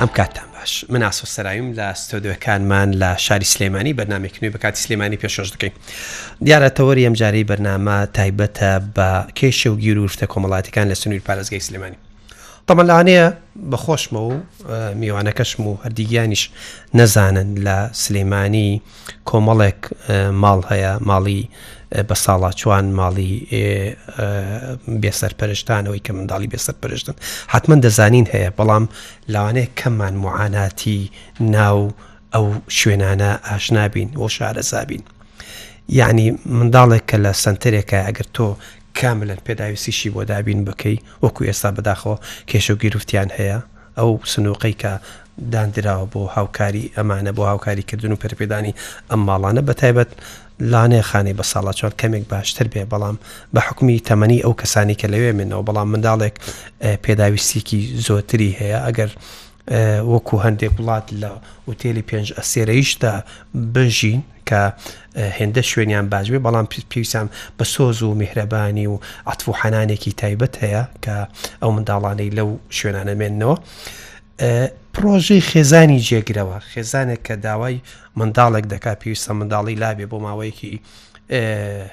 ئەم کاتتان باش من ئاسۆ سەرایم لە ستۆدیۆکانمان لە شاری سلێمانی بەنامێک نوێ بەکاتی سلێمانی پێشۆش دەکەین دیارە تەوەری ئەم جارەی بەرنامە تایبەتە بە کێشە و گیرروفتە کۆمەڵاتەکان لە سنووری پارێزگای سلێمانی تەمەن لەوانەیە بە خۆشمە و میوانەکەشم و هەردیگیانیش نەزانن لە سلەیمانی کۆمەڵێک ماڵ هەیە ماڵی بە ساڵاچوان ماڵی بێسەرپەرشتانەوەی کە منداڵی بێسەرپەرشتن حتمما دەزانین هەیە بەڵام لاوانەیە کەمان معاناتی ناو ئەو شوێنانە ئاشنابین بۆ شارەزابین یعنی منداڵێک کە لە سنتەرێکە ئەگەر تۆ کاملەن پێداویستیشی بۆ دابین بکەی وەکو ئێستا بەداخەوە کێشەو گیروفتیان هەیە ئەو سنوقەی کە داندراوە بۆ هاوکاری ئەمانە بۆ هاوکاری کردن و پەرەپێدانی ئەم ماڵانە بەتایبەت لانێ خانەی بەساڵاچوان کەمێک باشتر بێ بەڵام بەحوکمی تەمەنی ئەو کەسانی کە لەوێ منەوە بەڵام منداڵێک پێداویستیکی زۆرتری هەیە ئەگەر وەکو هەندێک وڵات لە ئوتێلی پێنج ئەسێرەیشدا بژین کە هێندە شوێنیان باش بێ بەڵام پێویستان بە سۆز و میهرەبانی و عتف و حەنانێکی تایبەت هەیە کە ئەو منداڵانەی لەو شوێنانەمێنەوە پرۆژەی خێزانی جێگرەوە خێزانێک کە داوای منداڵێک دەکا پێویستە منداڵی لابێ بۆ ماوەیەکی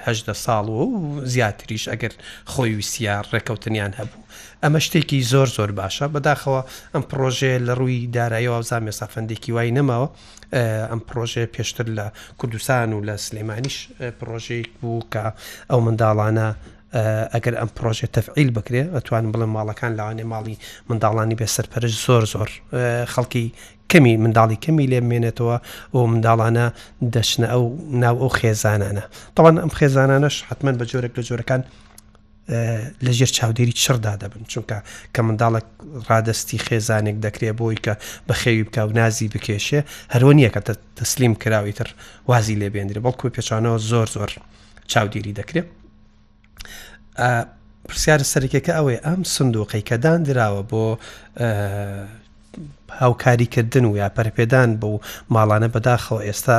هەدە ساڵ و زیاتریش ئەگەر خۆی ویسیا ڕێکەوتنیان هەبوو ئەمە شتێکی زۆر زۆر باشە بەداخەوە ئەم پرۆژێ لە ڕووی دارایەوە زان مێسافەندێکی وای نەماوە ئەم پرۆژەیە پێشتر لە کوردستان و لە سلێمانیش پرۆژەیەک بوو کە ئەو منداڵانە ئەگەر ئەم پرۆژێ تەفعیل بکرێ ئەتوانم بڵێ ماڵەکان لاوانێ ماڵی منداڵانی بێ سەرپەرش زۆر زۆر خەڵکی کەمی منداڵی کەمی لێ بمێنێتەوە ئەو منداڵانە دەچنە ئەو ناو ئەو خێزانانە تاوان ئەم خێزانانەش حتمما بە جۆرێک لە جۆرەکان لە ژێر چاودێری چڕدا دەبن چونکە کە منداڵک ڕادستی خێزانێک دەکرێت بۆی کە بە خێوی بکە و نازی بکێشێ هەرۆ نییە کە تەسلیم کراوی تر وازی لێبێنرێ بەڵکو پێچانەوە زۆر زۆر چاودێری دەکرێت پرسیارە سەرکێکە ئەوەی ئەم سندوقی کە دانراوە بۆ هاوکاریکردن و یا پەرپێدان بۆ ماڵانە بەداخەوە ئێستا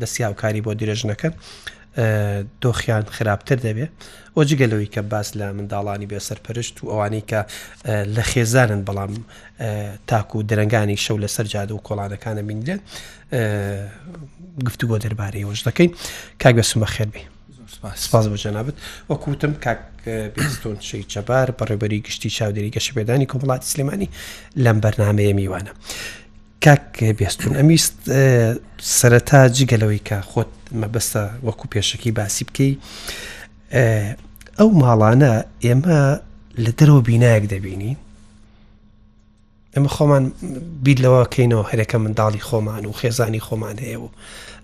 دەستیاوکاری بۆ درێژ نەکەن دۆخیان خراپتر دەبێ و جگە لەوەی کە باس لە منداڵانی بێ سەرپەرشت و ئەوانەی کە لە خێزانن بەڵام تاکو و درنگانی شەو لەسەر جادە و کۆڵانەکانە بینرێن گفتوگۆ دەربارەی وەش دەکەین کاک بە سومە خێربی سپاس بۆ جەنابەت وەکوتم کاک بیستۆن شەی جەبار بەڕێبەری گشتی چاودێری گەشەپێدانی کۆمەڵاتی سلێمانی لەم بەرنمەیە میوانە. کاک بێستون ئەمیست سەرەتا جگە لەوەی کە خۆت مەبەستە وەکو پێشەکی باسی بکەی ئەو ماڵانە ئێمە لە دەرەوە بینایەک دەبینی ئەمە خۆمان بیر لەوەکەینەوە هەرەکە منداڵی خۆمان و خێزانی خۆمان هەیە و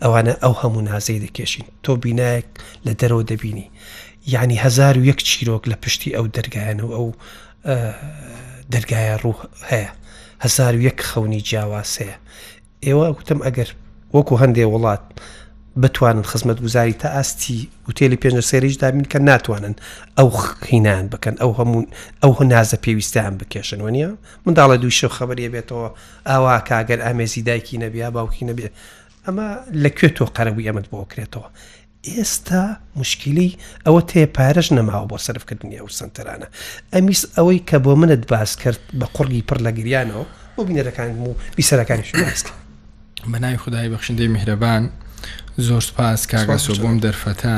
ئەوانە ئەو هەموو نازەی دەکێشین تۆ بینایەک لە دەرەوە دەبینی یعنی هزار و یەک چیرۆک لە پشتی ئەو دەرگایەن و ئەو دەرگایە ڕوو هەیە هزار و یەک خەونی جیاواز هەیە ئێوە گوتم ئەگەر وەکو هەندێ وڵات بتوانن خزمەت گوزاری تا ئاستی وتێلی پێنج سێریش دابین کە ناتوانن ئەو خینان بکەن ئەو هەموو ئەو هەنازە پێویستیان بکێشن وەنیە منداڵە دوو شەو خەبەریە بێتەوە ئاوا کاگەر ئامێزی دایکی نەبیا باوکی نەبێ ئەمە لەکوێ تۆ قەرەبوو ئەمەد بۆ کرێتەوە ئێستا موشکیلەی ئەوەت هەیە پارەش نەماوە بۆ سەرف کردنی ئەو سەنتەرانە ئەمیس ئەوەی کە بۆ منت باس کرد بە قوڕگی پڕ لە گریانەوە بۆ بینەرەکان و بیسەرەکانی شوێناسکە بەناوی خدای بەخشندەی میهرەبان زۆر سپاس کاگەسۆ بۆم دەرفەتە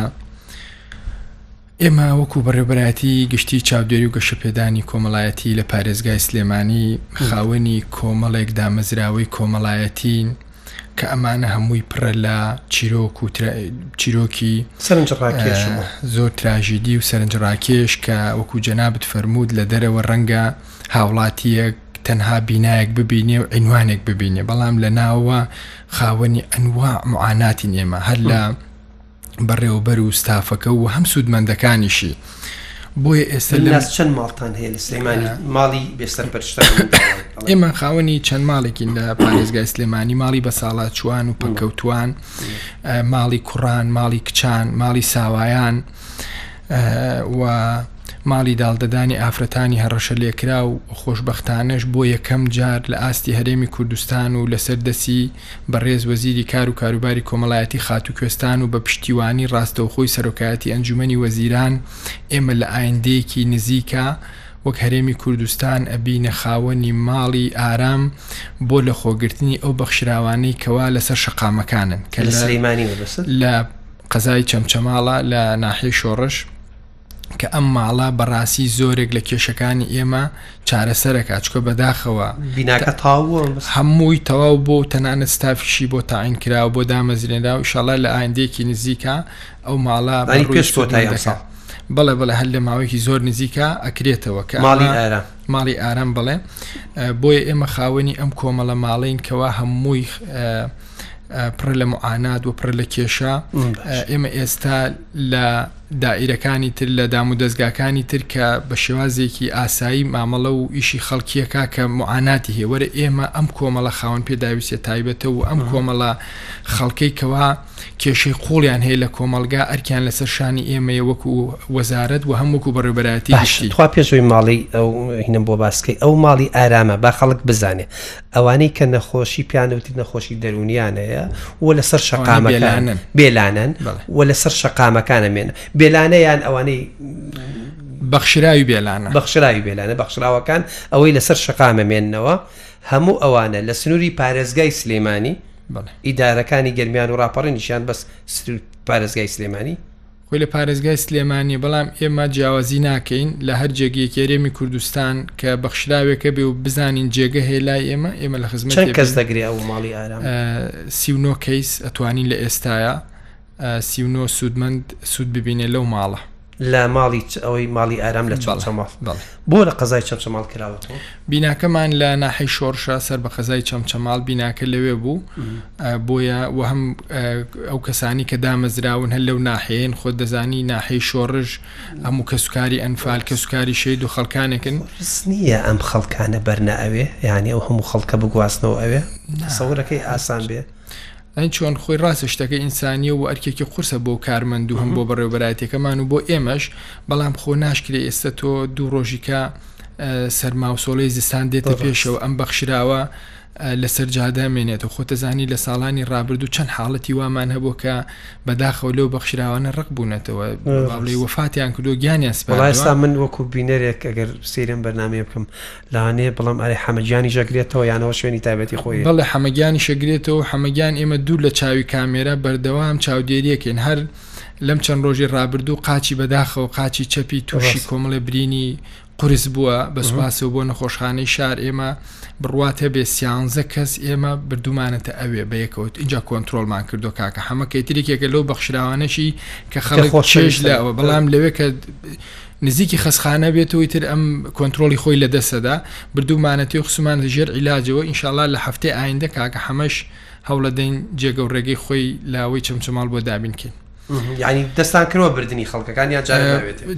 ئێمە وەکو بەڕێوبەرایەتی گشتی چاودێری و گەشەپێدانی کۆمەڵایەتی لە پارێزگای سلێمانی خاوەنی کۆمەڵێک دامەزراوەی کۆمەڵایەتین کە ئەمانە هەمووی پڕە لە چیرۆک و چیرۆکی سەرنجڕاکێش زۆر تراژیدی و سەرنجڕاکێش کە وەکو جەنابت فەرمووت لە دەرەوە ڕەنگە هاوڵاتیەک تەنها بینایەک ببینێ و عینوانێک ببینێ بەڵام لە ناوە خاوەنی ئەنوا معاناتی ئێمە هەر لە بەڕێوەبەر و ستافەکە و هەم سوودمەندەکانیشی بۆیە ئێستا لەس چەند ماڵتان هەیە لە سلێمانی ماڵی بێسەر پەرشتان ئێمە خاوەنی چەند ماڵێکین لە پارێزگای سلێمانی ماڵی بە ساڵا چوان و پەکەوتوان ماڵی کوڕان ماڵی کچان ماڵی ساوایان و ماڵی داڵدەدانی ئافرەتانی هەڕەشە لێکرا و خۆشببختانەش بۆ یەکەم جار لە ئاستی هەرێمی کوردستان و لەسەر دەسی بەڕێز وەزیری کار و کاروباری کۆمەڵایەتی خاتوو کوێستان و بە پشتیوانی ڕاستەوخۆی سەرۆکایەتی ئەنجومەنی وەزیران ئێمە لە ئایندەیەکی نزیکا وەک هەرێمی کوردستان ئەبینە خاوەنی ماڵی ئارام بۆ لە خۆگرتنی ئەو بەخشراوانەی کەوا لەسەر شەقامەکانن کە لە قەزای چەمچەماڵە لە ناحیەی شۆڕش. کە ئەم ماڵە بەڕاستی زۆرێک لە کێشەکانی ئێمە چارەسەرەکە چکە بەداخەوە بیناکە تاوە هەمووی تەواو بۆ تەنانەت ستافیشی بۆ تاعین کراوە بۆ دامەزرێنرا و شڵە لە ئایندێکی نزیکە ئەو ماڵە پێش کۆتایی دەکە بڵێ بڵێ هەر لە ماوەیەکی زۆر نزیکە ئەکرێتەوە کە ماڵی ئارام ماڵی ئارام بڵێ بۆیە ئێمە خاوەنی ئەم کۆمەڵە ماڵین کەوا هەمووی پڕە لە معانات و پڕە لە کێشە ئێمە ئێستا لە دائیرەکانی تر، لە دامودەزگاکانی تر کە بە شێوازێکی ئاسایی مامەڵە و ئیشی خەڵکی ئەکا کە موعاناتی هەیە، وەرە ئێمە ئەم کۆمەڵە خاوەن پێداویستیە تایبەتە و ئەم کۆمەڵە خەڵکەی کەوا کێشەی قوڵیان هەیە لە کۆمەڵگا ئەرکیان لەسەر شانی ئێمەیە وەکو وەزارەت و هەم وەکو بەڕێوبەرایەتی گشتی. باشە تخوا پێش ئەوەی ماڵی ئەو هینم بۆ باس کەی ئەو ماڵی ئارامە با خەڵک بزانێ ئەوانەی کە نەخۆشی پیانە وتری نەخۆشی دەرونیان هەیە و لەسەر شەقامەکان بێلانەن و لەسەر شەقامەکانە مێنە بێلانە یان ئەوانەی بەخشراوی بێلانە بەخشراوی بێلانە بەخشراوەکان ئەوەی لەسەر شقامە مێنەوە هەموو ئەوانە لە سنووری پارێزگای سلێمانی ئیدارەکانی گەرمیان و راپەڕینیشیان بەس پارێزگای سلێمانی خۆی لە پارێزگای سلێمانییە، بەڵام ئێمە جیاوازی ناکەین لە هەر جێگەیەکی هەرێمی کوردستان کە بەخشراوێکە بێ و بزانین جێگە هەیە لای ئێمە، ئێمە لە خزمەتی بن. چەند کەس دەگرێ ئەو ماڵی ئارام؟ سی و نۆ کەیس ئەتوانین لە ئێستایا سی و نۆ سوودمەند سوود ببینێ لەو ماڵە. لە ماڵی چ؟ ئەوەی ماڵی ئارام لە چ چەند ماڵ؟ بەڵێ. بۆ لە قەزای چەمچەماڵ کراوەتەوە؟ بیناکەمان لە ناحەی شۆڕشە سەر بە قەزای چەمچەماڵ بیناکە لەوێ بوو بۆیە وەهم ئەو کەسانی کە دامەزراون هەر لەو ناحەیەن خۆ دەزانی ناحەی شۆڕژ ئەم و کەسکاری ئەنفال کەسکاری شەید و خەڵکانێکن نییە ئەم خەڵکانە بەرنە ئەوێ یانی ئەو هەموو خەڵکە بگواستنەوە ئەوێ سەورەکەی ئاسان بێ ئەی چۆن خۆی ڕاستە شتەکە ئینسانیە و ئەرکێکی قورسە بۆ کارمەند و هەم بۆ بەڕێوەبەرایەتیەکەمان و بۆ ئێمەش بەڵام خۆ ناشکرێ ئێستە تۆ دوو ڕۆژیکە سەرماوسۆڵەی زستان دێتە پێشەوە ئەم بەخشراوە لەسەر جادە مێنێتەوە خۆتەزانی لە ساڵانی رابرردوو چەند حاڵەتی وامان هەبوو کە بەداخەوە لەو بەخشراوانە ڕق بوونەتەوە بڵێ وفاتیان کردو گیانیان سپڵایستا من وەکو بینەرێک ئەگەر سیرم بەرنمەیە بکەم لانێ بڵم ئەرێ حەمە گیانیش ئەگرێتەوە یان ئەوە شوێنی تایبەتی خۆیە؟ بەڵێ حەمە گیانیش ئەگرێتەوە حەمە گیان ئێمە دوور لە چاوی کامێرا بەردەوام چاودێریەکەین هەر لەم چەند ڕۆژی ڕابردوو قاچی بەداخەوە قاچی چەپی تووشی کۆمەڵێ برینی قرس بووە بە سوپاسەوە بۆ نەخۆشخانەی شار ئێمە بڕوات هەبێ سیانزە کەس ئێمە بردومانەتە ئەوێ بەیەکەوت اینجا کۆنتترۆلمان کردو کاکە حەمەکەی تریکێکە لەو بەخشراوانەشی کە خەڵک خۆشێش لەوە بەڵام لەوێ کە نزیکی خەسخانە بێت و ئیتر ئەم کۆنترۆڵی خۆی لە دەستەدا بردومانەتی و خسومانەتە ژێر عیلاجەوە ئینشاڵا لە هەفتەی ئایندە کاکە حەمەش هەوڵەدەین جێگە و ڕێگەی خۆی لاوەی چەمچەماڵ بۆ دابین کەین ینی دەستان کرەوە بردننی خەڵکەکان یا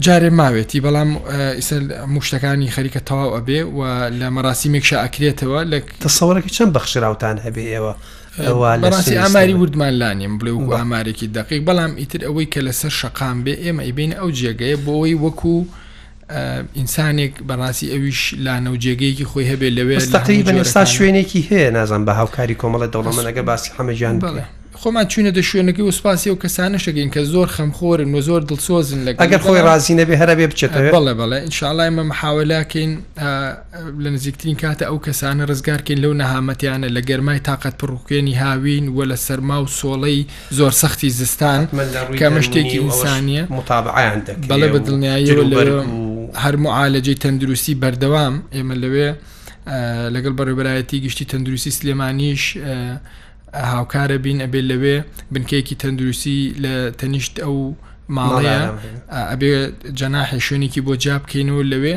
جارێ ماوێتی بەڵام ئیسەر موشتەکانی خەریکە تەواو ئەبێ و لە مەراسیمێکشە ئەکرێتەوە لە تەسەوەرەکە چەند بەخشراوتان هەبێ ئێوە بەڕاستی ئاماری وردمان لانیم بڵێ و ئامارێکی دقیق بەڵام ئیتر ئەوەی کە لەسەر شەقام بێ ئێمە ئیبین ئەو جێگەیە بۆەوەی وەکو ئینسانێک بەڕاستی ئەویش لانە و جێگەیەکی خۆی هەبێ لەوێ تقری بە ئێستا شوێنێکی هەیە نازان بە هاوکاری کۆمەڵی دەوڵەمەنەگە باسی حەمەجان بڵێ خۆمان چوینە دە شوێنەکەی وسپاسی و کەسانە شەگەین کە زۆر خەمخۆرن و زۆر دڵسۆزن لەگەر خۆی رازینەبێ هەرە بێ بچێتەوە بڵێ بڵێ انشاءڵای مە محاولەکەین لە نزیکترین کاتە ئەو کەسانە رزگار کەین لەو نەهامەتیانە لە گەرمای تاقەت پڕوکێنی هاوین و لە سەرما و سۆڵەی زۆر سەختی زستان کە ئەمە شتێکی ئینسانیە بەڵێ بە دڵنیاییەوە لەوێ هەر موعالەجەی تەندروستی بەردەوام ئێمە لەوێ لەگەڵ بەڕێوبەرایەتی گشتی تەندروستی سلێمانیش هاوکارە بین ئەبێ لەوێ بنکەیەکی تەندروستی لە تەنیشت ئەو ماڵەیە ئەبێ جەناحی شوێنێکی بۆ جیا بکەینەوە لەوێ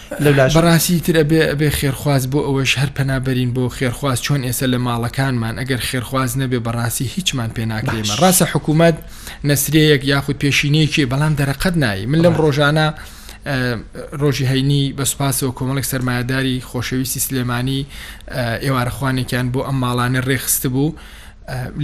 لەولاش بەڕاستی تر ئەبێ ئەبێ خێرخواز بۆ ئەوەش هەر پەنابەرین بۆ خێرخواز چۆن ئێسە لە ماڵەکانمان ئەگەر خێرخواز نەبێ بەڕاستی هیچمان پێ ناکرێمە ڕاستە حکوومەت نەسرەیەک یاخود پێشینەیەکی بەڵام دەرەقەت نایی من لەم ڕۆژانە ڕۆژی هەینی بەسپاسەوە کۆمەڵک سەرمایهداری خۆشەویستی سلێمانی ئێوارەخوانێکیان بۆ ئەم ماڵانە ڕێخست بوو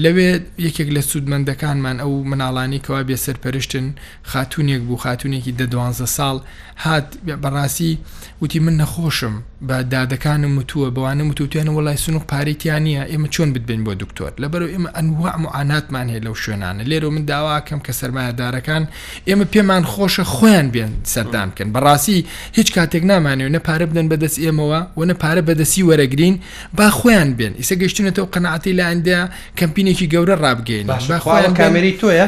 لەوێ یەکێک لە سوودمەندەکانمان ئەو مناڵانی کەوا بێ سەرپەرشتن خاتوونێک بوو خاتوونێکی دە دوانزە ساڵ هات بەڕاستی وتی من نەخۆشم بە دادەکانم وتووە بەوانم وتوتیان وڵای سنوق پارێکیان نییە ئێمە چۆن بدبین بۆ دکتۆر لەبەرو ئێمە ئەنوە معاناتمان هەیە لەو شوێنانە لێرە من داواکەم کە سەرمایهدارەکان ئێمە پێمان خۆشە خۆیان بێن سەردان بکەن بەڕاستی هیچ کاتێک نامانێو نە پارە بدەن بەدەست ئێمەوە و نە پارە بەدەسی وەرەگرین با خۆیان بێن ئیسە گەشتونەتەوە قەنەعاتی لایەندە کەمپینێکی گەورە ڕابگەین باشە خۆیان کامێری تۆیە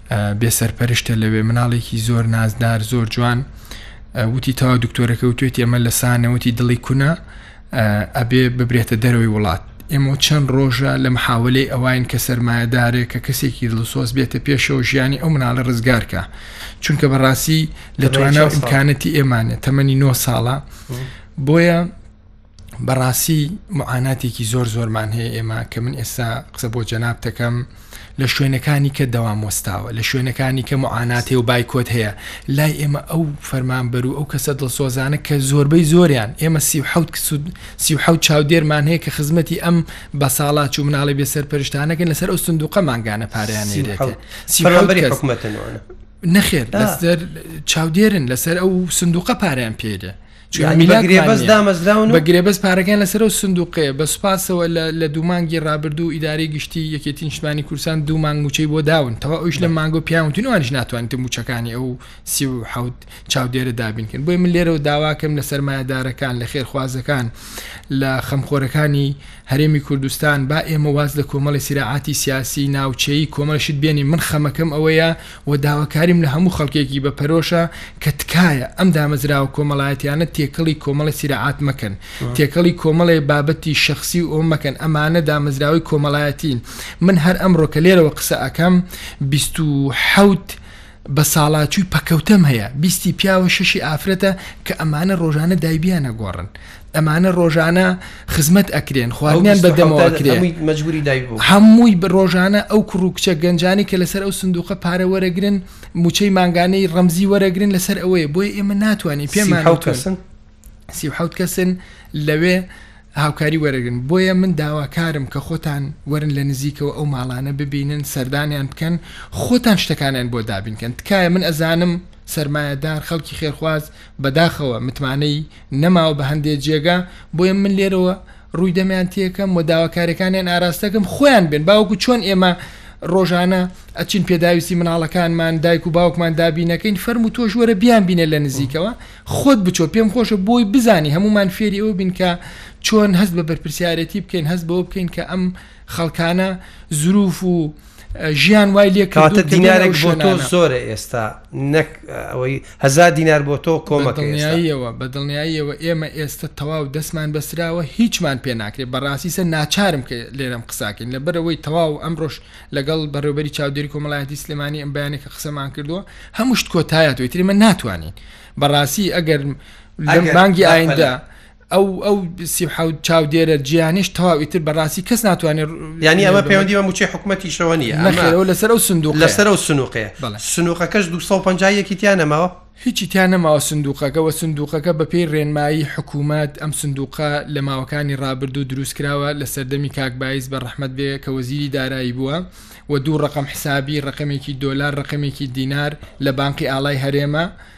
بێ سەرپەرشتە لەوێ مناڵێکی زۆر نازدار زۆر جوان وتی تاوا دکتۆرەکە و توێتی ئەمە لە سانەوتی دڵی کونە ئەبێ ببرێتە دەرەوەی وڵات ئێمە چەند ڕۆژە لە محاولەی ئەوین کە سرمایهدارێک کە کەسێکی دڵسۆز بێتە پێشەوە ژیانی ئەو مناڵە ڕزگارکە چونکە بەڕاستی لە توانە ئیمکانەتی ئێمانە تەمەنی 9 ساڵە بۆیە بەڕاستی معاناتێکی زۆر زۆرمان هەیە ئێمە کە من ئێستا قسە بۆ جەناب دەکەم لە شوێنەکانی کە دەوام وەستاوە لە شوێنەکانی کە معاناتێ و بایکۆت هەیە لای ئێمە ئەو فەرمان بەرو ئەو کەسە دڵسۆزانە کە زۆربەی زۆریان ئێمە سی چاودێرمان هەیە کە خزمەتی ئەم بە ساڵا چوو مناڵی بێسەر پرشتانەکە لەسەر ئەو سندوقە مانگانە پاریان سی حکومەتەوە نەخێر لەسەر چاودێرن لەسەر ئەو سندوقە پاریان پێدە گرێبەست دامەزراون بە گرێبەست پارەکان لەسەر و سندوقێ بە سوپاسەوە لە دوومانگی رابردوو ئیداری گشتی یەکێتی نیشتمانی کورسان دوو مانگ موچەی بۆ داون تەوا ئەوش لە مانگۆ پیاوتنوانش ناتوانێت موچەکانی ئەو سی و حوت چاودێرە دابینکرد بۆی من لێرەوە داواکەم لە سەرمایهدارەکان لە خێرخوازەکان لە خەمخۆرەکانی هەرێمی کوردستان با ئێمە واز لە کۆمەڵی سراعاتی سیاسی ناوچەیی کۆمەشت بێنی من خەمەکەم ئەوەیە وە داواکاریم لە هەموو خەڵکێکی بە پەرۆشە کە تکایە ئەم دامەزراوە کۆمەڵایەتیانە تێکەڵی کۆمەڵی سیراعات مەکەن تێکەڵی کۆمەڵێ بابەتی شەخسی و ئەو مەکەن ئەمانە دامەزراوەی کۆمەڵایەتین من هەر ئەمڕۆ کە لێرەوە قسە ئەکەم بیست و حەوت بە ساڵاچووی پەکەوتەم هەیە بیستی پیاوە شەشی ئافرەتە کە ئەمانە ڕۆژانە دایبیانە گۆڕن ئەمانە ڕۆژانە خزمەت ئەکرێن خواردنیان بەدەمەوە ئەکرێت هەمووی بە ڕۆژانە ئەو کوڕ و کچە گەنجانی کە لەسەر ئەو سندوقە پارە وەرەگرن موچەی مانگانەی ڕەمزی وەرەگرن لەسەر ئەوەیە بۆی ئێمە ناتوانین پێمان کەسن سی حوت کەسن لەوێ هاوکاری وەرەگرن بۆیە من داواکارم کە خۆتان وەرن لە نزیکەوە ئەو ماڵانە ببینن سەردانیان بکەن خۆتان شتەکانیان بۆ دابینکەن تکایە من ئەزانم سرمایهدار خەڵکی خێرخواز بەداخەوە متمانەی نەماوە بە هەندێ جێگا، بۆیە من لێرەوە ڕووی دەمیان تێکەم و داواکاریەکانیان ئاراستەکەم خۆیان بێن باوەکو چۆن ئێمە ڕۆژانە ئەچین پێداویستی مناڵەکانمان دایک و باوکمان دابینەکەین فەرم و تۆش وەرە بیان بینە لە نزیکەوە خۆت بچۆ پێم خۆشە بۆی بزانی هەمومان فێری ئەوە بین کە چۆن هەست بە بەرپرسیارەتی بکەین هەست بەوە بکەین کە ئەم خەڵکانە زروف و ژیان وای لێ کاتە دینارێک بۆ تۆ زۆرە ئێستا نەک ئەوەی هەزار دینار بۆ تۆ کۆمەکەیەوە بە دڵنیاییەوە ئێمە ئێستا تەواو دەستمان بەسراوە هیچمان پێ ناکرێت بەڕاستیسە ناچارم کە لێرەم قساکەین لە بەرەوەی تەواو ئەمڕۆژ لەگەڵ بەڕێوبەری چاودێری کۆمەڵایەتی سلێمانی ئەم بەیانێکە قسەمان کردووە هەموو شت کۆتایەتەوەی تریمە ناتوانین بەڕاستی ئەگەر لەم بانگی ئایندا ئەو ئەو سی و حەوت چاودێرە جیانیش تەواو ئیتر بەڕاستی کەس ناتوانێت یانی ئەمە پەیوەندی بە موچەی حکوومەتیشەوە نیە نەخێرەوە لەسەر ئەو سندوق لەسەر ئەو سنووقەیە بەڵێ. سنووقەکەش 250 یەکی تیا نەماوە هیچی تیا نەماوە سندوقەکە وە سندوقەکە بەپێی ڕێنمایی حکوومەت ئەم سندوقە لە ماوەکانی ڕابردوو دروست کراوە لە سەردەمی کاک بایز بە ڕەحمەت بێ کە وەزیری دارایی بووە و دوو ڕەقم حسابی ڕەقمێکی دۆلار ڕەقمێکی دینار لە بانقی ئاڵای هەرێمە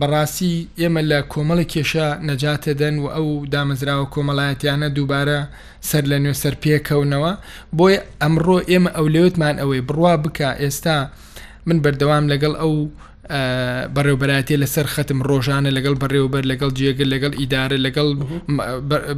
بەڕاستی ئێمە لە کۆمەڵی کێشە نەجاتەدەن و ئەو دامەزراوە کۆمەڵایەتیانە دووبارە سەر لە نوێ سەر پێکەونەوە بۆی ئەمڕۆ ئێمە ئەو لەوێتمان ئەوەی بڕوا بکە ئێستا من بەردەوام لەگەڵ ئەو بەڕێوبەراتێ لەسەر خەتم ڕۆژانە لەگەڵ بەڕێوبەر لەگەڵ جێگر لەگەڵ ئیدارە لەگەڵ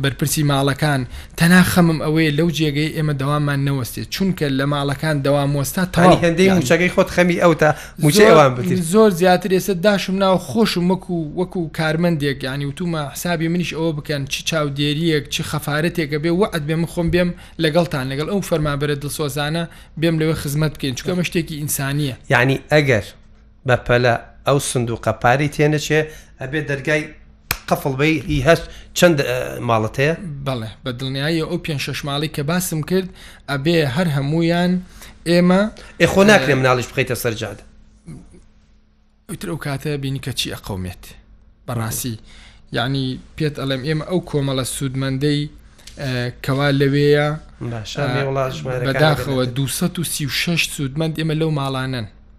بەرپرسی ماڵەکان تەنا خەمم ئەوەیە لەو جێگەی ئێمە دەوامان نەوەستێت چونکە لە ماڵەکان دەوام وەستا تا هەندی موچەکەی خۆت خەمی ئەوتە موچە ئەوان بگرن. زۆر زیاتر ئێستا داشم ناوە خۆشم وەکو وەکو کارمەندێک یانی وتومە حسابی منیش ئەوە بکەن چ چاودێریەک چ خەفاەتێکە بێ وەعد بێ من خۆم بێم لەگەڵتان لەگەڵ ئەو فەرمانبەرە دڵسۆزانە بێم لەوێ خزمەت بکەین چکە مە شتێکی ئینسانیە یعنی ئەگەر بەپەلە ئەو سندوقە پارەی تێنەچێ ئەبێ دەرگای قفڵ بەی ئی هەست چەند ماڵت هەیە بەڵێ بە دڵنیایی ئەو پێ شش ماڵی کە باسم کرد ئەبێ هەر هەمویان ئێمە ئێخۆ ناکرێ مناڵش بخیتە سەرجاد ئەوتر ئەو کاتە بینی کە چی ئەقومێت بەڕاستی یعنی پێت ئەڵێم ئێمە ئەو کۆمەڵە سوودمەندەی کەوا لەوەیە بەداخەوە 236 سوودمەند ئێمە لەو ماڵانن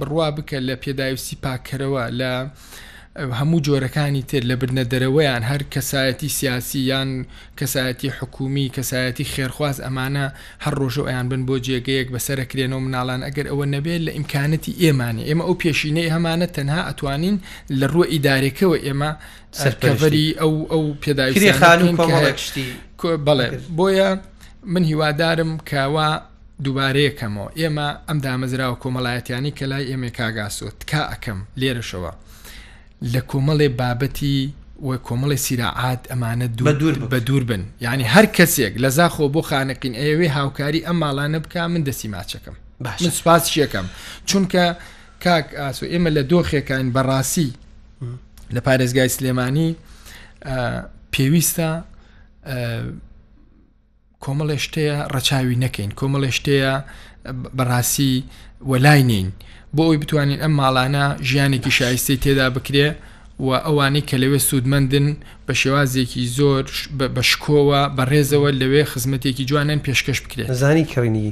بڕوا بکە لە پێداویستی پاککەرەوە لە هەموو جۆرەکانی تر لە بردنە دەرەوەیان هەر کەسایەتی سیاسی یان کەسایەتی حکومی کەسایەتی خێرخواز ئەمانە هەر ڕۆژە ئەیان بن بۆ جێگەیەک بەسەرە کرێنەوە مناڵان ئەگەر ئەوە نەبێت لە ئیمکانەتی ئێمانە ئێمە ئەو پێشینەی هەمانە تەنها ئەتوانین لە ڕووە ئیدارێکەوە ئێمە سەرکەڤری ئەو ئەو پێداویستی خانوو کۆمەڵێک شتی بەڵێ بۆیە من هیوادارم کەوا دووبارەیەکەمەوە ئێمە ئەم دامەزراوە کۆمەڵایەتیانی کە لای ئێمە کاگاسۆ تکا ئەکەم لێرەشەوە لە کۆمەڵێ بابەتی و کۆمەڵی سیراعات ئەمانە بە دوور بن یعنی هەر کەسێک لە زاخۆ بۆ خانەقین ئەوێ هاوکاری ئەم ماڵانە بک من دەسی ماچەکەم من سوپاس شیەکەم چونکە کاک ئاسۆ ئێمە لە دۆخێکین بەڕاستی لە پارێزگای سلێمانی پێویستە کۆمەڵێ شتەیە ڕەچاوی نەکەین کۆمەڵێ شتەیە بەڕاستی وەلای نین بۆ ئەوی بتوانین ئەم ماڵانە ژیانێکی شایستی تێدا بکرێ و ئەوانەی کە لەوێ سوودمەندن بە شێوازێکی زۆر بە شکۆوە بە ڕێزەوە لەوێ خزمەتێکی جوانیان پێشکەش بکرێت زانی کڕینی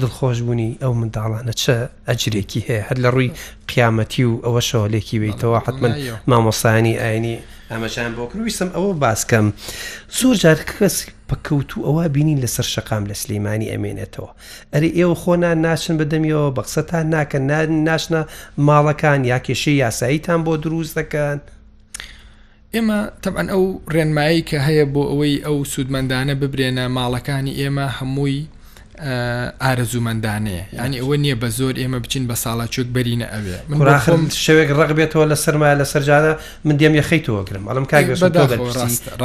دڵخۆش بونی ئەو منداڵانە چە ئەجرێکی هەیە هەر لە ڕووی قیامەتی و ئەوەشەوە لێکی بێیتەوە حەتمەن مامۆسانی ئاینی ئامەژان بۆ کرد ویسم ئەوە باسکەم زۆر جار کەس پکەوتو ئەوە بینین لەسەر شەقام لە سلیمانی ئەمێنێتەوە ئەری ئێوە خۆنا ناچن بەدەمیەوە بەقسەتان ناکەن ناشنە ماڵەکان یا کێشەی یاساییتان بۆ دروست دەکەن ئێمە تەبعەن ئەو ڕێنمایەی کە هەیە بۆ ئەوەی ئەو سوودمەندانە ببرێنە ماڵەکانی ئێمە هەمووی ئارەزوومەندانەیە یعنی ئەوە نییە بە زۆر ئێمە بچین بە ساڵا چێک بەرینە ئەوێ منراخم شوێک ڕق بێتەوە لە سەرمایە لە سەرجانە من دێم یەخی تۆگرم ئەڵم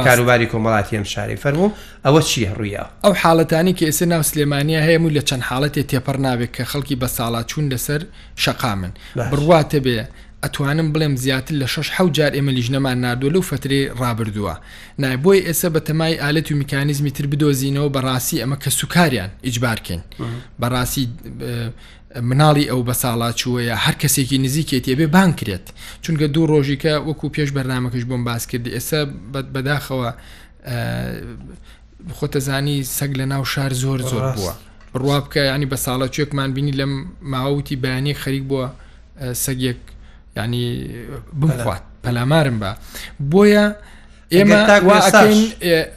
کاروباری کۆمەڵاتی ئەم شاری فەرمو ئەوە چیە ڕوویا ئەو حاڵەتانی کە ئێستا ناو سلێمانیا هەیە و لە چەند حاڵەتێ تێپەڕ نابێت کە خەڵکی بە ساڵا چوون لەسەر شقامن بڕواتە بێ ئەتوانم بڵێم زیاتر لە شەش حەوت جار ئێمە لیژنەمان ناردووە لەو فەترەی ڕابردووە نایە بۆیە ئێستا بەتەمای ئالەت و میکانیزمی تر بدۆزینەوە بەڕاستی ئەمە کە سوکاریان ئیجبارکەین بەڕاستی مناڵی ئەو بە ساڵاچووەیە هەر کەسێکی نزیکێتی ئەبێ بان کرێت چونکە دوو ڕۆژیکە وەکو پێش بەرنمەکەش بۆم باس کرد ئێستا بەداخەوە خۆتەزانی سەگ لە ناو شار زۆر زۆر بووە بڕوا بکە ینی بە ساڵە چێکمان بینی لەم ماوەتی بەیانی خەریک بووە سەگێک ینی بخوات پەلامارم بە بۆیە ئێمە تاکوەکەین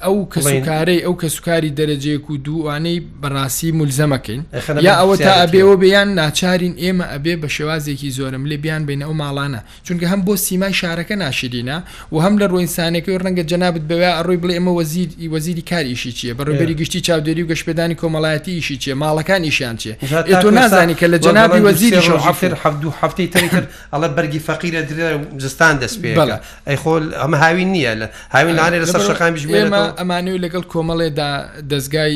ئەو کەسکارەی ئەو کەسکاری دەرەجەیەک و دووانەی بەڕاستی ملزەمەکەین یا ئەوە تا ئەبێەوە بیان ناچارین ئێمە ئەبێ بە شێوازێکی زۆرم لێ بیان بین ئەو ماڵانە چونکە هەم بۆ سیمای شارەکە ناشرینە و هەم لە روئینسانیەکەوە رەنگە جەنابت بەوێ ئەڕۆی بڵێ ئەمە وەزیر ی وەزیری کار ئیشی چیە بەڕێوبەری گشتی چاودێری و گەشتپێدانی کۆمەڵایەتی ئیشی چیە ماڵەکان ئیشیان چیە ئێ تۆ نازانی کە لە جەنابی وەزیری شەو حەفتر حەفت دوو حەفتەی تری تر ئەڵێ بەرگی فەقیرە درێ زستان دەست پێ بەڵێ ئەی خۆ ئەمە هاوین نییە لە هاوین لانێ لەسەر شەقامیش مێمە ئەمانوی لەگەڵ کۆمەڵێدا دەستگای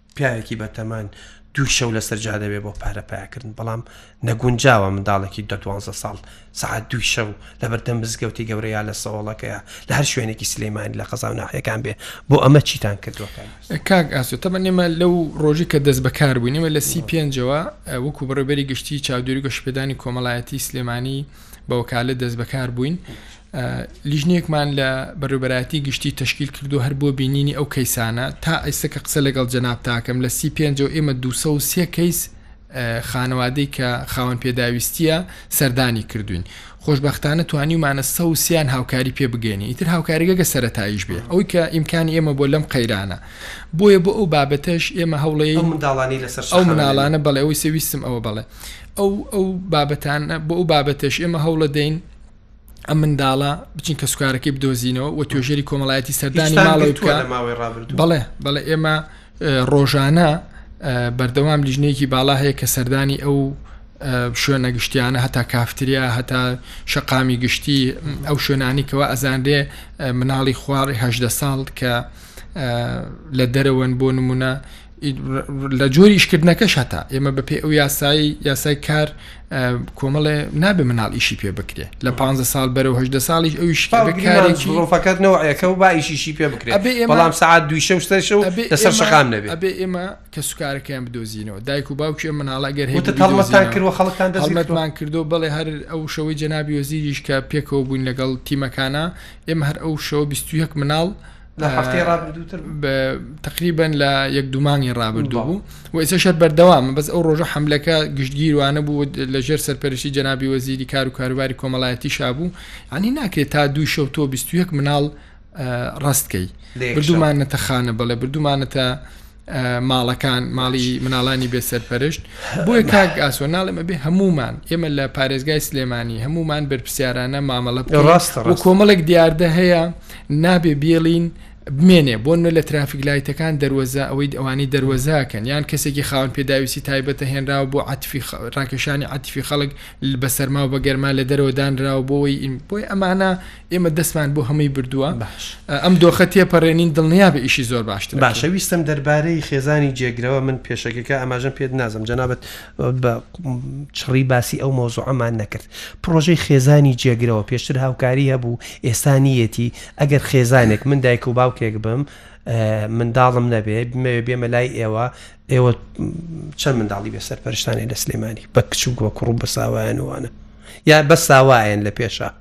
پیاوێکی بەتەمان دوو شەو لەسەر جا دەبێت بۆ پارە پیاکردن بەڵام نەگونجاوە منداڵێکی دە دوانزە ساڵ سعات دوو شەو لە بەردەم مزگەوتی گەورەیە لە سەوڵەکەیە لە هەر شوێنێکی سلەیمانی لە قەزا و ناحەکان بێ بۆ ئەمە چیتان کردوەکان کاک ئاسو تەمە نێمە لەو ڕۆژی کە دەست بەکار بووین نێمە لە سی پێنجەوە وەکو بەڕێبەری گشتی چاودێری گەشتپێدانی کۆمەڵایەتی سلێمانی بەوکالە دەست بەکار بووین لیژنەیەکمان لە بەڕێوبەرایەتی گشتی تشکیل کردو هەر بۆ بینینی ئەو کەیسانە تا ئیستا کە قسە لەگەڵ جەناب تاکەم لە سی پێنجەوە ئێمە دوو سەد و سێ کەیس خانەوادەی کە خاوەن پێداویستیە سەردانی کردوین خۆشببختانە توانیمانە سە و سیان هاوکاری پێ بگەێنی ئیتر هاوکاریگەگە سەتاییش بێ ئەوی کە ئیمکانی ئێمە بۆ لەم قەیرانە بۆیە بۆ ئەو بابەتەش ئێمە هەوڵەیە منداڵانی لەسەر ئەو مناڵانە بەڵێ ئەوی سەویستم ئەوە بڵێ ئەو ئەو بابەتان بۆ ئەو بابەتەش ئێمە هەوڵە دەین ئەم منداڵە بچین کە سوکارەکەی بدۆزینەوە و توێژێری کۆمەڵایەتی سەردانی ماڵەوە بکە لە ماوەی ڕابرد بڵێ بەڵێ ئێمە ڕۆژانە بەردەوام لیژنەیەکی باڵا هەیە کە سەردانی ئەو شوێنە گشتیانە هەتا کافتریا هەتا شەقامی گشتی ئەو شوێنانی کەەوە ئەزانرێ مناڵی خوارڕی هەدە ساڵ کە لە دەرەوەن بۆ نمونە لە جۆری ئیشکردنەکەش هەتا ئێمە بەپێ ئەو یاسایی یاسای کار کۆمەڵێ نابێ مناڵ ئیشی پێ بکرێ لە پ سال بەرەو هەدە ساڵیش ئەو شکارێکیفەکەت نەوەیەکەەوە با ئیشیشی پێ بکرێت بەڵام سعات دوی شەو سەر شەو لەسەر شقام نەبێ ئەبێ ئێمە کە سوکارەکەیان بدۆزینەوە دایک و باوکی مناڵە گەر هێتان کردوە خەڵکان دەزمەتمان کردو بەڵێ هەر ئەو شەوەی جەنابی وەزیریش کە پێکەوە بووین لەگەڵ تیمەکانە ئێمە هەر ئەو شەوە 21 مناڵ لە هەفتەی ڕابردووتر تقریبن لە یەک دومانی ڕابردوو بوو و ئێستا شەر بەردەوامە بەس ئەو ڕۆژە حملەکە گشتگیروانە بوو لە ژێر سەرپەرشی جەنابی وەزیری کار و کاروباری کۆمەڵایەتی شابوو ئەنی ناکرێت تا دوو شەو تۆ 21 مناڵ ڕاستکەی بردومانەتە خانە بڵێ بردومانەتە ماڵەکان ماڵی مناڵانی بێ سەرپەرشت بۆیە کاک ئاسۆ ناڵێ مەبێ هەمومان ئێمە لە پارێزگای سلێمانی هەمومان بەرپسیارانە مامەڵە بکە ڕاست و کۆمەڵێک دیاردە هەیە نابێ بێڵین بمێنێ بۆ نە لە ترافیک لایتەکان دەروەزە ئەوەی ئەوانی دەروەزاکەن یان کەسێکی خاون پێداویستی تایبەتە هێنراوە بۆ عاتفی ڕاکێشانی عاتفی خەڵک بە سەرما و بە گەرما لە دەرەوەدانراوە بۆی بۆی ئەمانە ئێمە دەستمان بۆ هەمووی بردووە باش ئەم دۆخە تێپەڕێنین دڵنیابە ئیشی زۆر باشتر باشە ویستم دەربارەی خێزانی جێگرەوە من پێشەکەکە ئەماژەم پێت نازم جەنابەت بە چڕی باسی ئەو مۆزوعەمان نەکرد پرۆژەی خێزانی جێگرەوە پێشتر هاوکاری هەبوو ئێستانیەتی ئەگەر خێزانێک من دایک و باوکێک بم منداڵم نەبێ بمەوێ بێمە لای ئێوە ئێوە چەند منداڵی بێ سەرپەرشتانی لە سلێمانی بە کچووە کوڕ بە ساوایان وانە یا بە ساوایەن لە پێشە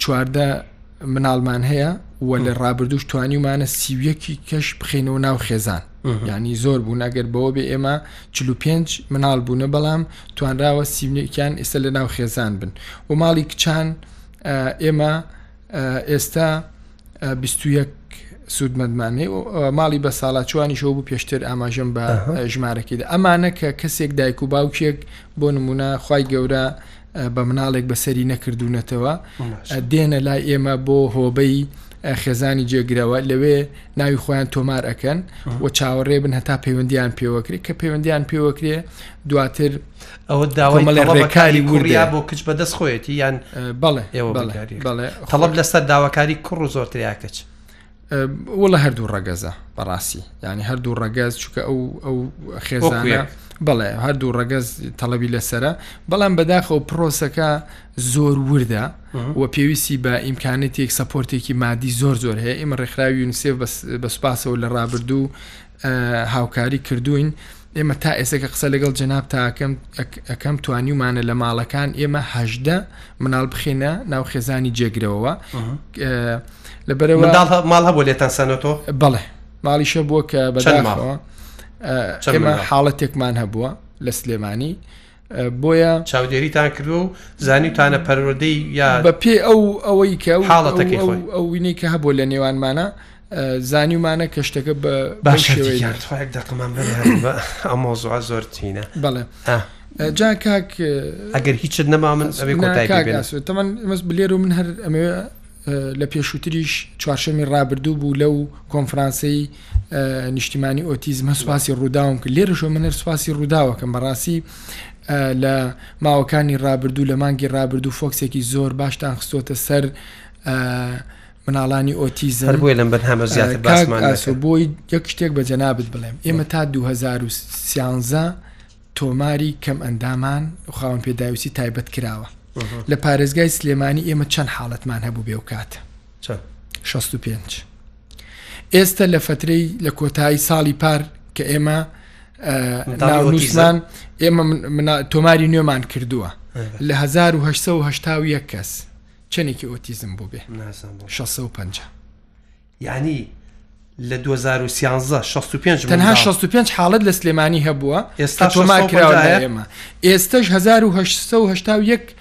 چواردە مناڵمان هەیە و لە ڕابردوش توانیمانە سیویەکی کەش بخینەوە ناو خێزان ینی زۆر بوون ئەگەر بەوە بێ ئێمە چ پێنج مناڵ بوونە بەڵام توانراوە سیونێکیان ئێستا لە ناو خێزان بن و ماڵی کچان ئێمە ئێستا بیستویەک سوودمەندمانێ و ماڵی بە ساڵاچوانی شەو بوو پێشتر ئاماژەم بە ژمارەکەیدا ئەمانە کە کەسێک دایک و باوکێک بۆ نمونە خی گەورە بە مناڵێک بەسەری نەکردوونەتەوە دێنە لای ئێمە بۆ هۆبەی خێزانی جێگرەوە لەوێ ناوی خۆیان تۆمار ئەەکەن و چاوەڕێ بن هەتا پەیوەندیان پێوەکرێت کە پەیوەندیان پێوەکرێ دواتر ئەوە داوامەڵێ ڕێکاری وریا بۆ کچ بەدەست خۆیەتی یان بەڵێ بەڵێ تەڵب لەسەر داواکاری کوڕ و زۆرتریا کچ وڵە هەردوو ڕەگەزە بەڕاستی یعنی هەردوو ڕەگەز چکە ئەو ئەو خێزانە بڵێ هەردوو ڕەگەز تەڵەبی لەسرە بەڵام بەداخەوە پرۆسەکە زۆر وردە و پێویستی بە ئیمکانێتێک سەپۆرتێکی مادی زۆر زۆر هەیە ئمە ڕێکخراوی یونسێف بە سوپاسەوە لە ڕابردوو هاوکاری کردووین ئێمە تا ئێستا کە قسە لەگەڵ جەناب تاکەم ئەەکەم توانیومانە لە ماڵەکان ئێمە هەشدە مناڵ بخینە ناو خێزانی جێگرەوەوە لە بەرەوە ماڵ هەبوو لێتان سەنەوە بەڵێ ماڵیشە بووە کە بەداخەوە ئێمە حاڵەتێکمان هەبووە لە سلێمانی بۆیە چاودێریتان کردو و زانیوتانە پەروەدەی یا بە پێ ئەو ئەوەی کە و حاڵەتەکە ئەو وینەی کە هەبوو لە نێوانمانە زانیومانە کە شتەکە بە باشێک دەقمان ئەمۆزوع زۆر چینە بەڵێ جا کاک ئەگەر هیچت نەما من ئەوێ کۆتای تەمەن مەس بلێر و من هەر ئەمەوێ لە پێشووتریش چوارشەمی ڕابردوو بوو لەو کۆنفرانسەی نیشتیمانی ئۆتیزمە سوپاسی ڕووداوم کرد لێرە شۆمنەر سوپاسی ڕووداوەکەم بەڕاستی لە ماوەکانی ڕابردوو لە مانگی ڕابردوو فۆکسێکی زۆر باشتان خستۆتە سەر مناڵانی ئۆتیزم بۆی لەم بەرنامە زیاتر باسمان بۆی یەک شتێک بە جەنابت بڵێم ئێمە تا 2013 تۆماری کەمئەندامان و خاوەن پێداویستی تایبەت کراوە لە پارێزگای سلێمانی ئێمە چەند حاڵەتمان هەبوو بێ و کات 65 ئێستا لە فترەی لە کۆتایی ساڵی پار کە ئێمە ناونووسمان ئێمە تۆماری نوێمان کردووە لە 1970 کەس چەندێکی ئۆتیزم بوو بێ 1650 یانی لە 2013 65 تەنها 65 حاڵت لە سلێمانی هەبووە ئێستا تۆمار کراوە ئێمە ئێستش 1970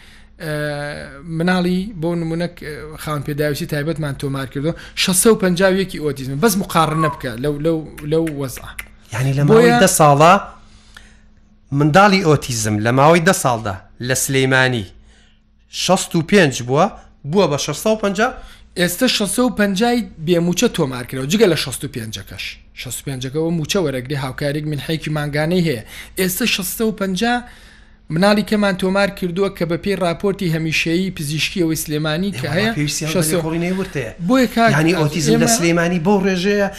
مناڵی بۆ نمونەک خان پێداویستی تایبەتمان تۆمار کردو 650 ئۆتیزم بەس مقارن نەبکە لەو لەو لەو وەزع ینی لە بۆیە دە ساڵە منداڵی ئۆتیزم لە ماوەی دە ساڵدا لە سلەیمانی شەست و پێنج بووە بووە بە شەش سەد و پەنجا. ئێستە شەش سەد و پەنجا ی بێ مووچە تۆمارکراوە جگە لە شەست و پێنج کەش شەست و پێنج کەوە مووچە وەرەگری هاوکاریک منحەیەکی مانگانەی هەیە ئێستە شەش سەد و پەنجا مناڵی کەمان تۆمار کردووە کە بە پێی ڕاپۆرتی هەمیشەیی پزیشکی ئەوەی سلێمانی کە هەیە شەست و پێنج بۆیە کاک ئازاد ئێمە.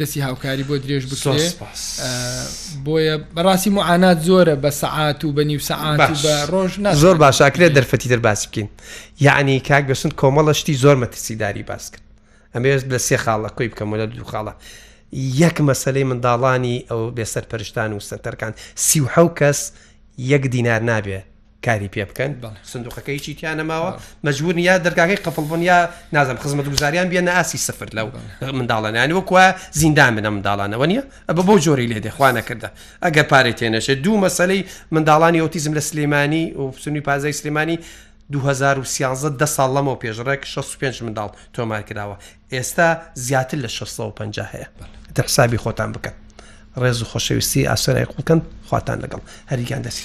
دەسی هاوکاری بۆ درێژ بکرێ بۆیە بەڕاستی معانات زۆرە بە سەعات و بە نیو سەعات بە ڕۆژ زۆر باشاکرێت دەرفەتی دەر باس بکەین یعنی کاک بەسن کۆمەڵە شتی زۆر مەترسیداری باس کرد ئەمێز لە سێ خاڵە کۆی بکەم لە دوو خاڵە یەک مەسلەی منداڵانی ئەو بێسەر پەرشتان و سەنتەرکان سیحە و کەس یەک دینار نابێ کاری پێ بکەن سندوقەکە هیچی تیا نەماوە مەجبورن یا دەرگاکەی قفڵ بن یا نازم خزمەت گوزاریان بیان ئاسی سفر لەو منداڵانیانی وەکوە زیندان منە منداڵانەوە نیە ئە بۆ جۆری لێ دەخوانە کردە ئەگەر پارێت تێنەشێت دوو مەسلەی منداڵانی ئۆتیزم لە سلێمانی و سنوی پازای سلێمانی 2013 ده ساڵ لەمەوە پێشڕێک 65 منداڵ تۆمار کراوە ئێستا زیاتر لە 650 هەیە دە حسابی خۆتان بکەن ڕێز و خۆشەویستی ئاسۆرای قوڵکەن خواتان لەگەڵ هەریان دەسی.